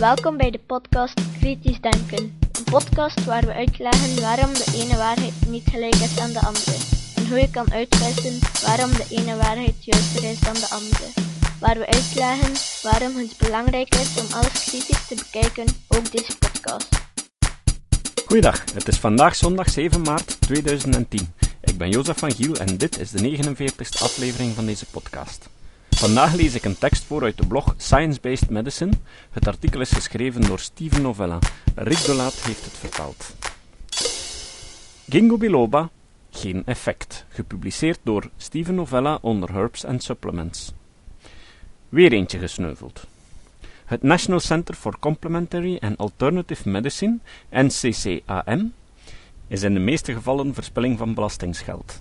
Welkom bij de podcast Kritisch Denken. Een podcast waar we uitleggen waarom de ene waarheid niet gelijk is aan de andere. En hoe je kan uitwissen waarom de ene waarheid juister is dan de andere. Waar we uitleggen waarom het belangrijk is om alles kritisch te bekijken, ook deze podcast. Goeiedag, het is vandaag zondag 7 maart 2010. Ik ben Jozef van Giel en dit is de 49ste aflevering van deze podcast. Vandaag lees ik een tekst voor uit de blog Science Based Medicine. Het artikel is geschreven door Steven Novella. Rick Dolaat heeft het vertaald. Ginkgo biloba, geen effect. Gepubliceerd door Steven Novella onder Herbs and Supplements. Weer eentje gesneuveld. Het National Center for Complementary and Alternative Medicine, NCCAM, is in de meeste gevallen verspilling van belastingsgeld.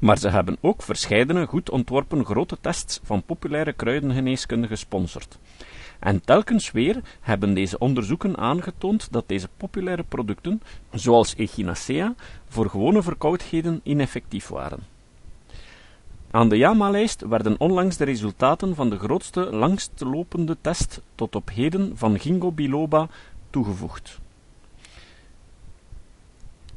Maar ze hebben ook verscheidene goed ontworpen grote tests van populaire kruidengeneeskunde gesponsord. En telkens weer hebben deze onderzoeken aangetoond dat deze populaire producten, zoals Echinacea, voor gewone verkoudheden ineffectief waren. Aan de JAMA-lijst werden onlangs de resultaten van de grootste langstlopende test tot op heden van Ginkgo biloba toegevoegd.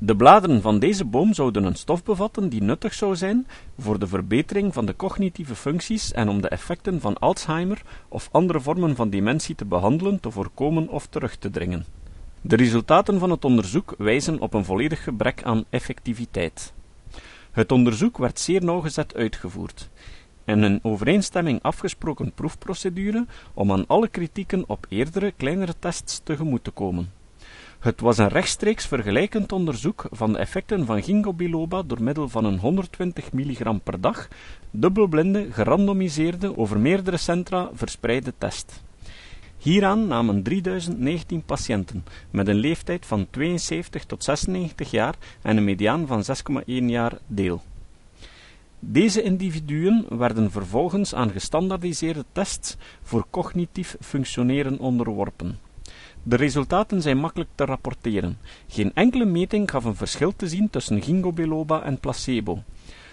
De bladeren van deze boom zouden een stof bevatten die nuttig zou zijn voor de verbetering van de cognitieve functies en om de effecten van Alzheimer of andere vormen van dementie te behandelen, te voorkomen of terug te dringen. De resultaten van het onderzoek wijzen op een volledig gebrek aan effectiviteit. Het onderzoek werd zeer nauwgezet uitgevoerd en een overeenstemming afgesproken proefprocedure om aan alle kritieken op eerdere kleinere tests tegemoet te komen. Het was een rechtstreeks vergelijkend onderzoek van de effecten van ginkgo biloba door middel van een 120 mg per dag, dubbelblinde, gerandomiseerde, over meerdere centra verspreide test. Hieraan namen 3019 patiënten met een leeftijd van 72 tot 96 jaar en een mediaan van 6,1 jaar deel. Deze individuen werden vervolgens aan gestandaardiseerde tests voor cognitief functioneren onderworpen. De resultaten zijn makkelijk te rapporteren. Geen enkele meting gaf een verschil te zien tussen ginkgo biloba en placebo.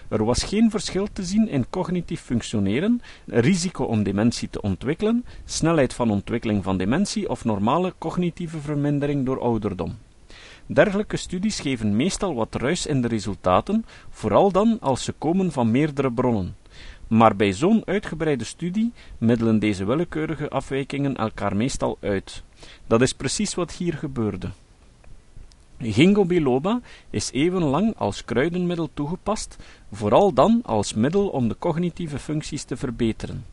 Er was geen verschil te zien in cognitief functioneren, risico om dementie te ontwikkelen, snelheid van ontwikkeling van dementie of normale cognitieve vermindering door ouderdom. Dergelijke studies geven meestal wat ruis in de resultaten, vooral dan als ze komen van meerdere bronnen. Maar bij zo'n uitgebreide studie middelen deze willekeurige afwijkingen elkaar meestal uit. Dat is precies wat hier gebeurde. Ginkgo biloba is eeuwenlang als kruidenmiddel toegepast, vooral dan als middel om de cognitieve functies te verbeteren.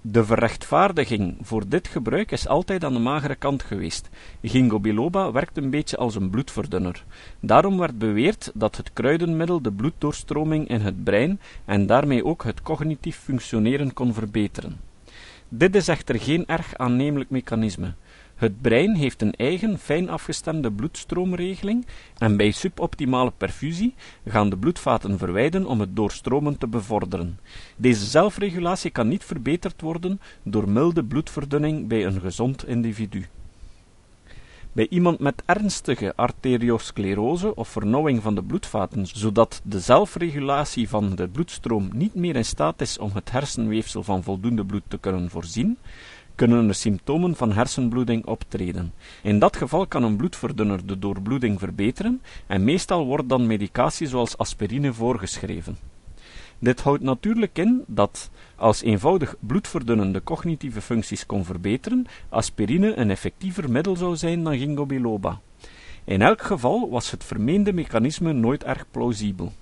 De verrechtvaardiging voor dit gebruik is altijd aan de magere kant geweest. Ginkgo biloba werkt een beetje als een bloedverdunner. Daarom werd beweerd dat het kruidenmiddel de bloeddoorstroming in het brein en daarmee ook het cognitief functioneren kon verbeteren. Dit is echter geen erg aannemelijk mechanisme. Het brein heeft een eigen fijn afgestemde bloedstroomregeling en bij suboptimale perfusie gaan de bloedvaten verwijden om het doorstromen te bevorderen. Deze zelfregulatie kan niet verbeterd worden door milde bloedverdunning bij een gezond individu. Bij iemand met ernstige arteriosclerose of vernauwing van de bloedvaten, zodat de zelfregulatie van de bloedstroom niet meer in staat is om het hersenweefsel van voldoende bloed te kunnen voorzien, kunnen er symptomen van hersenbloeding optreden. In dat geval kan een bloedverdunner de doorbloeding verbeteren en meestal wordt dan medicatie zoals aspirine voorgeschreven. Dit houdt natuurlijk in dat, als eenvoudig bloedverdunnende cognitieve functies kon verbeteren, aspirine een effectiever middel zou zijn dan ginkgo biloba. In elk geval was het vermeende mechanisme nooit erg plausibel.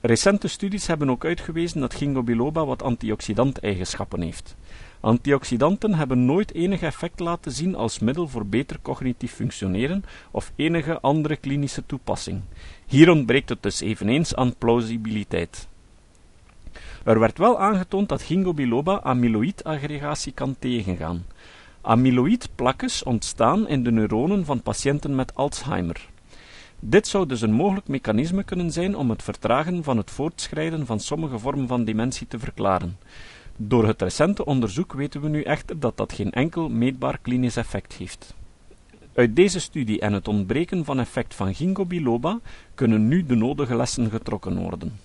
Recente studies hebben ook uitgewezen dat ginkgo biloba wat antioxidant-eigenschappen heeft. Antioxidanten hebben nooit enig effect laten zien als middel voor beter cognitief functioneren of enige andere klinische toepassing. Hier ontbreekt het dus eveneens aan plausibiliteit. Er werd wel aangetoond dat ginkgo biloba amyloïdaggregatie kan tegengaan. Amyloïdplakjes ontstaan in de neuronen van patiënten met Alzheimer. Dit zou dus een mogelijk mechanisme kunnen zijn om het vertragen van het voortschrijden van sommige vormen van dementie te verklaren. Door het recente onderzoek weten we nu echter dat dat geen enkel meetbaar klinisch effect heeft. Uit deze studie en het ontbreken van effect van ginkgo biloba kunnen nu de nodige lessen getrokken worden.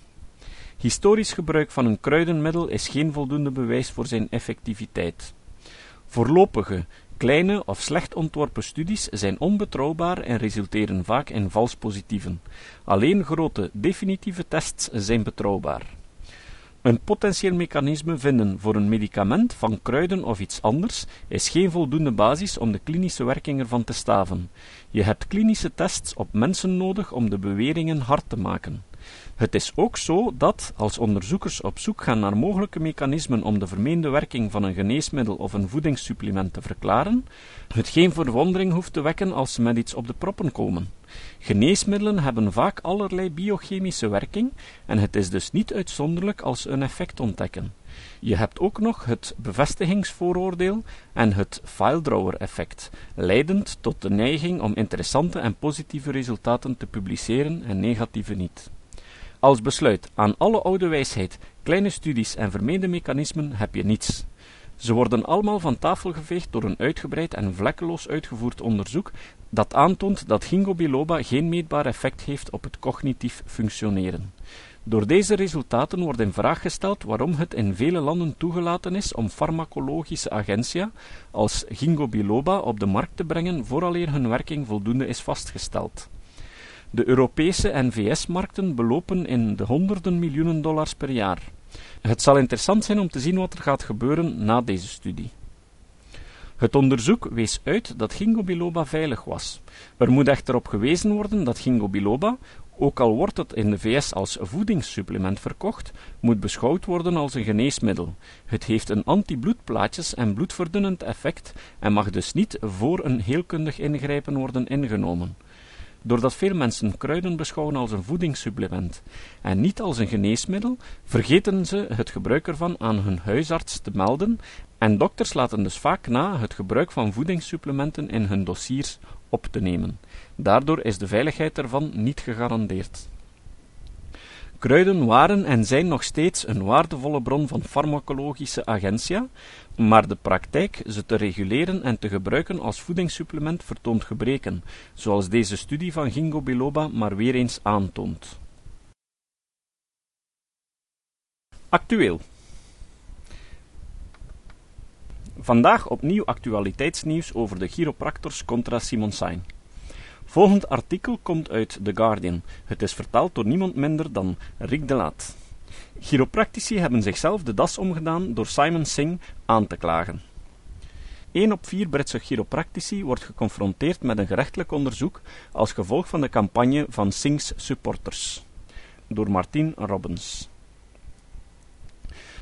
Historisch gebruik van een kruidenmiddel is geen voldoende bewijs voor zijn effectiviteit. Voorlopige Kleine of slecht ontworpen studies zijn onbetrouwbaar en resulteren vaak in vals positieven. Alleen grote, definitieve tests zijn betrouwbaar. Een potentieel mechanisme vinden voor een medicament van kruiden of iets anders is geen voldoende basis om de klinische werking ervan te staven. Je hebt klinische tests op mensen nodig om de beweringen hard te maken. Het is ook zo dat, als onderzoekers op zoek gaan naar mogelijke mechanismen om de vermeende werking van een geneesmiddel of een voedingssupplement te verklaren, het geen verwondering hoeft te wekken als ze met iets op de proppen komen. Geneesmiddelen hebben vaak allerlei biochemische werking en het is dus niet uitzonderlijk als ze een effect ontdekken. Je hebt ook nog het bevestigingsvooroordeel en het filedrawer-effect, leidend tot de neiging om interessante en positieve resultaten te publiceren en negatieve niet. Als besluit aan alle oude wijsheid, kleine studies en vermeende mechanismen heb je niets. Ze worden allemaal van tafel geveegd door een uitgebreid en vlekkeloos uitgevoerd onderzoek dat aantoont dat ginkgo biloba geen meetbaar effect heeft op het cognitief functioneren. Door deze resultaten wordt in vraag gesteld waarom het in vele landen toegelaten is om farmacologische agentia als ginkgo biloba op de markt te brengen vooraleer hun werking voldoende is vastgesteld. De Europese en VS-markten belopen in de honderden miljoenen dollars per jaar. Het zal interessant zijn om te zien wat er gaat gebeuren na deze studie. Het onderzoek wees uit dat ginkgo biloba veilig was. Er moet echter op gewezen worden dat ginkgo biloba, ook al wordt het in de VS als voedingssupplement verkocht, moet beschouwd worden als een geneesmiddel. Het heeft een anti-bloedplaatjes en bloedverdunnend effect en mag dus niet voor een heelkundig ingrijpen worden ingenomen. Doordat veel mensen kruiden beschouwen als een voedingssupplement en niet als een geneesmiddel, vergeten ze het gebruik ervan aan hun huisarts te melden en dokters laten dus vaak na het gebruik van voedingssupplementen in hun dossiers op te nemen. Daardoor is de veiligheid ervan niet gegarandeerd. Kruiden waren en zijn nog steeds een waardevolle bron van farmacologische agentia, maar de praktijk ze te reguleren en te gebruiken als voedingssupplement vertoont gebreken, zoals deze studie van Ginkgo biloba maar weer eens aantoont. Actueel Vandaag opnieuw actualiteitsnieuws over de chiropractors contra Simon Sain. Volgend artikel komt uit The Guardian. Het is vertaald door niemand minder dan Rick de Laat. Chiropractici hebben zichzelf de das omgedaan door Simon Singh aan te klagen. 1 op 4 Britse chiropractici wordt geconfronteerd met een gerechtelijk onderzoek als gevolg van de campagne van Singh's supporters. Door Martin Robbins.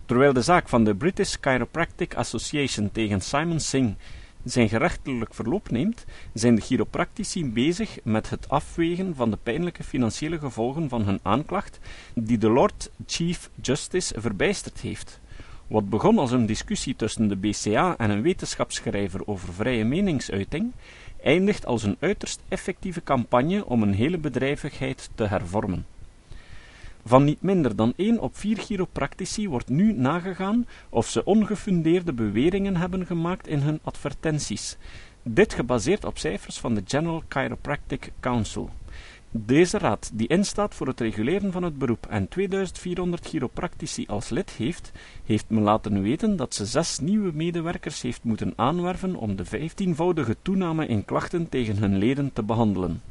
Terwijl de zaak van de British Chiropractic Association tegen Simon Singh zijn gerechtelijk verloop neemt, zijn de chiropractici bezig met het afwegen van de pijnlijke financiële gevolgen van hun aanklacht, die de Lord Chief Justice verbijsterd heeft. Wat begon als een discussie tussen de BCA en een wetenschapsschrijver over vrije meningsuiting, eindigt als een uiterst effectieve campagne om een hele bedrijvigheid te hervormen. Van niet minder dan 1 op 4 chiropractici wordt nu nagegaan of ze ongefundeerde beweringen hebben gemaakt in hun advertenties. Dit gebaseerd op cijfers van de General Chiropractic Council. Deze raad, die instaat voor het reguleren van het beroep en 2400 chiropractici als lid heeft, heeft me laten weten dat ze zes nieuwe medewerkers heeft moeten aanwerven om de vijftienvoudige toename in klachten tegen hun leden te behandelen.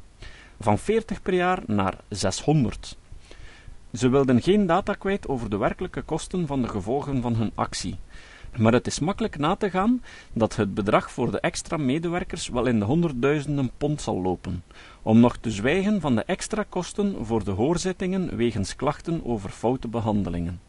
Van 40 per jaar naar 600. Ze wilden geen data kwijt over de werkelijke kosten van de gevolgen van hun actie. Maar het is makkelijk na te gaan dat het bedrag voor de extra medewerkers wel in de honderdduizenden pond zal lopen, om nog te zwijgen van de extra kosten voor de hoorzittingen wegens klachten over foute behandelingen.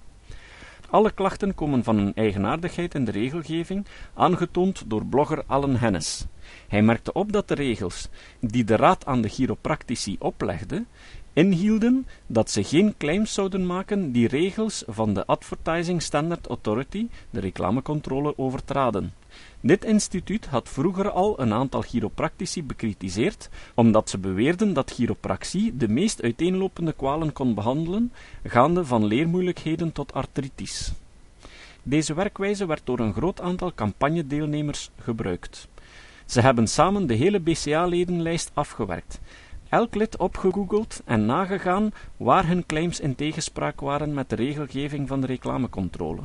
Alle klachten komen van een eigenaardigheid in de regelgeving, aangetoond door blogger Allen Hennis. Hij merkte op dat de regels, die de raad aan de chiropractici oplegde, inhielden dat ze geen claims zouden maken die regels van de Advertising Standard Authority, de reclamecontrole, overtraden. Dit instituut had vroeger al een aantal chiropractici bekritiseerd, omdat ze beweerden dat chiropractie de meest uiteenlopende kwalen kon behandelen, gaande van leermoeilijkheden tot artritis. Deze werkwijze werd door een groot aantal campagnedeelnemers gebruikt. Ze hebben samen de hele BCA-ledenlijst afgewerkt elk lid opgegoogeld en nagegaan waar hun claims in tegenspraak waren met de regelgeving van de reclamecontrole.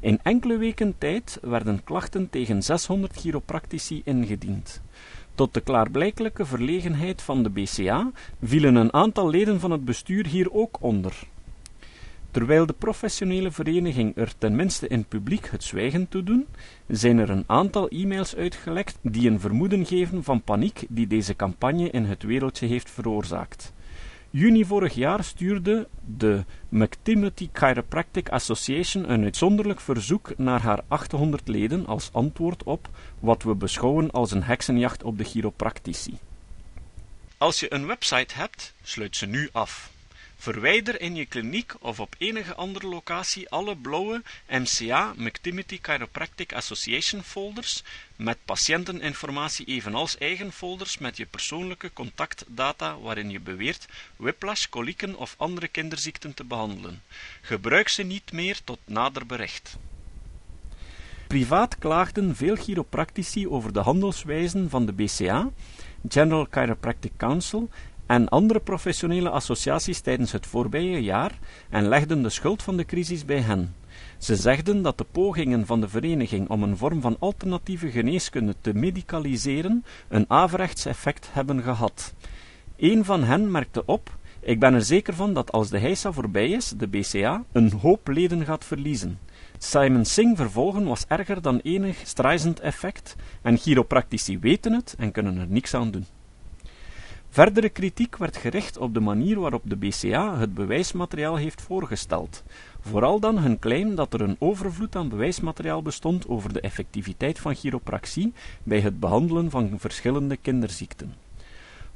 In enkele weken tijd werden klachten tegen 600 chiropractici ingediend. Tot de klaarblijkelijke verlegenheid van de BCA vielen een aantal leden van het bestuur hier ook onder. Terwijl de professionele vereniging er tenminste in publiek het zwijgen toe doen, zijn er een aantal e-mails uitgelekt die een vermoeden geven van paniek die deze campagne in het wereldje heeft veroorzaakt. Juni vorig jaar stuurde de McTimothy Chiropractic Association een uitzonderlijk verzoek naar haar 800 leden als antwoord op wat we beschouwen als een heksenjacht op de chiropractici. Als je een website hebt, sluit ze nu af. Verwijder in je kliniek of op enige andere locatie alle blauwe MCA McTimothy Chiropractic Association folders met patiënteninformatie evenals eigen folders met je persoonlijke contactdata waarin je beweert whiplash, kolieken of andere kinderziekten te behandelen. Gebruik ze niet meer tot nader bericht. Privaat klaagden veel chiropractici over de handelswijzen van de BCA, General Chiropractic Council en andere professionele associaties tijdens het voorbije jaar en legden de schuld van de crisis bij hen. Ze zegden dat de pogingen van de vereniging om een vorm van alternatieve geneeskunde te medicaliseren een averechts effect hebben gehad. Een van hen merkte op: Ik ben er zeker van dat als de heisa voorbij is, de BCA, een hoop leden gaat verliezen. Simon Singh vervolgen was erger dan enig Streisand effect en chiropractici weten het en kunnen er niks aan doen. Verdere kritiek werd gericht op de manier waarop de BCA het bewijsmateriaal heeft voorgesteld, vooral dan hun claim dat er een overvloed aan bewijsmateriaal bestond over de effectiviteit van chiropractie bij het behandelen van verschillende kinderziekten.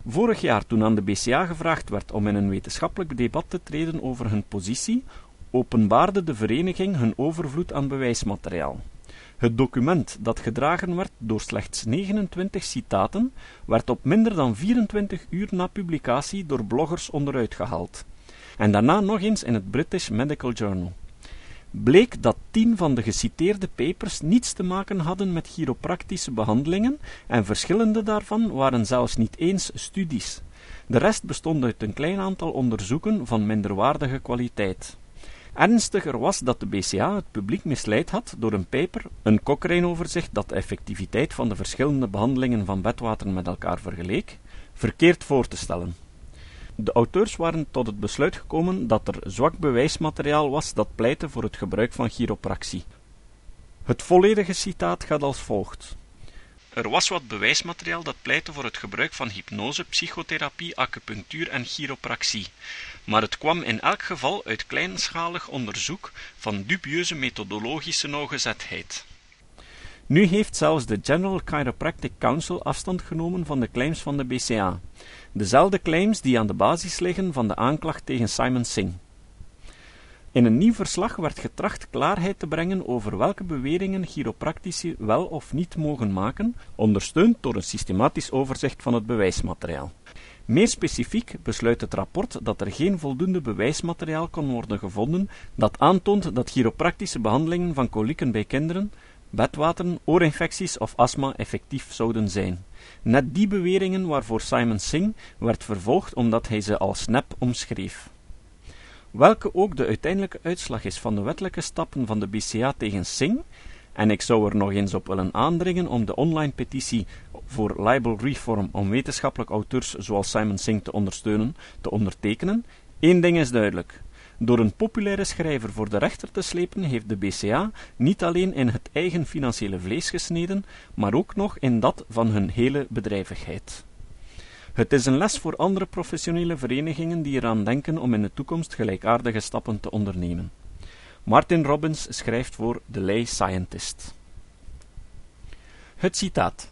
Vorig jaar, toen aan de BCA gevraagd werd om in een wetenschappelijk debat te treden over hun positie, openbaarde de vereniging hun overvloed aan bewijsmateriaal. Het document, dat gedragen werd door slechts 29 citaten, werd op minder dan 24 uur na publicatie door bloggers onderuit gehaald. En daarna nog eens in het British Medical Journal. Bleek dat tien van de geciteerde papers niets te maken hadden met chiropractische behandelingen en verschillende daarvan waren zelfs niet eens studies. De rest bestond uit een klein aantal onderzoeken van minderwaardige kwaliteit. Ernstiger was dat de BCA het publiek misleid had door een paper, een Cochrane-overzicht dat de effectiviteit van de verschillende behandelingen van bedwater met elkaar vergeleek, verkeerd voor te stellen. De auteurs waren tot het besluit gekomen dat er zwak bewijsmateriaal was dat pleitte voor het gebruik van chiropractie. Het volledige citaat gaat als volgt. Er was wat bewijsmateriaal dat pleitte voor het gebruik van hypnose, psychotherapie, acupunctuur en chiropractie, maar het kwam in elk geval uit kleinschalig onderzoek van dubieuze methodologische nauwgezetheid. Nu heeft zelfs de General Chiropractic Council afstand genomen van de claims van de BCA, dezelfde claims die aan de basis liggen van de aanklacht tegen Simon Singh. In een nieuw verslag werd getracht klaarheid te brengen over welke beweringen chiropractici wel of niet mogen maken, ondersteund door een systematisch overzicht van het bewijsmateriaal. Meer specifiek besluit het rapport dat er geen voldoende bewijsmateriaal kon worden gevonden dat aantoont dat chiropractische behandelingen van kolieken bij kinderen, bedwateren, oorinfecties of astma effectief zouden zijn. Net die beweringen waarvoor Simon Singh werd vervolgd omdat hij ze als nep omschreef. Welke ook de uiteindelijke uitslag is van de wettelijke stappen van de BCA tegen Singh, en ik zou er nog eens op willen aandringen om de online petitie voor libel reform om wetenschappelijk auteurs zoals Simon Singh te ondersteunen, te ondertekenen. Eén ding is duidelijk. Door een populaire schrijver voor de rechter te slepen, heeft de BCA niet alleen in het eigen financiële vlees gesneden, maar ook nog in dat van hun hele bedrijvigheid. Het is een les voor andere professionele verenigingen die eraan denken om in de toekomst gelijkaardige stappen te ondernemen. Martin Robbins schrijft voor The Lay Scientist. Het citaat.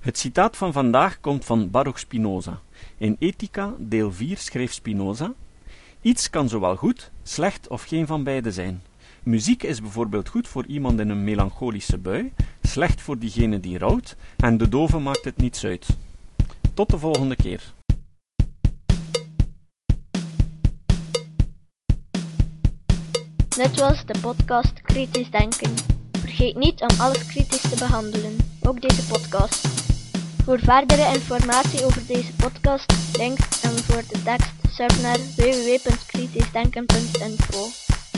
Het citaat van vandaag komt van Baruch Spinoza. In Ethica, deel 4, schreef Spinoza: Iets kan zowel goed, slecht of geen van beide zijn. Muziek is bijvoorbeeld goed voor iemand in een melancholische bui, slecht voor diegene die rouwt, en de dove maakt het niets uit. Tot de volgende keer. Dit was de podcast Kritisch Denken. Vergeet niet om alles kritisch te behandelen, ook deze podcast. Voor verdere informatie over deze podcast, links en voor de tekst, surf naar www.kritischdenken.info.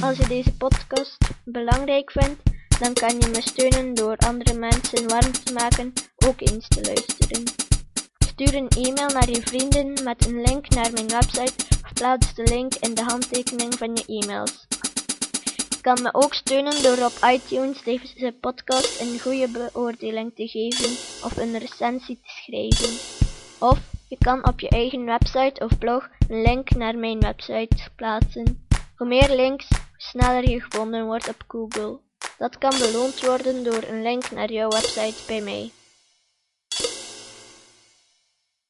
Als je deze podcast belangrijk vindt, dan kan je me steunen door andere mensen warm te maken ook eens te luisteren. Stuur een e-mail naar je vrienden met een link naar mijn website of plaats de link in de handtekening van je e-mails. Je kan me ook steunen door op iTunes deze podcast een goede beoordeling te geven of een recensie te schrijven. Of je kan op je eigen website of blog een link naar mijn website plaatsen. Hoe meer links, hoe sneller je gevonden wordt op Google. Dat kan beloond worden door een link naar jouw website bij mij.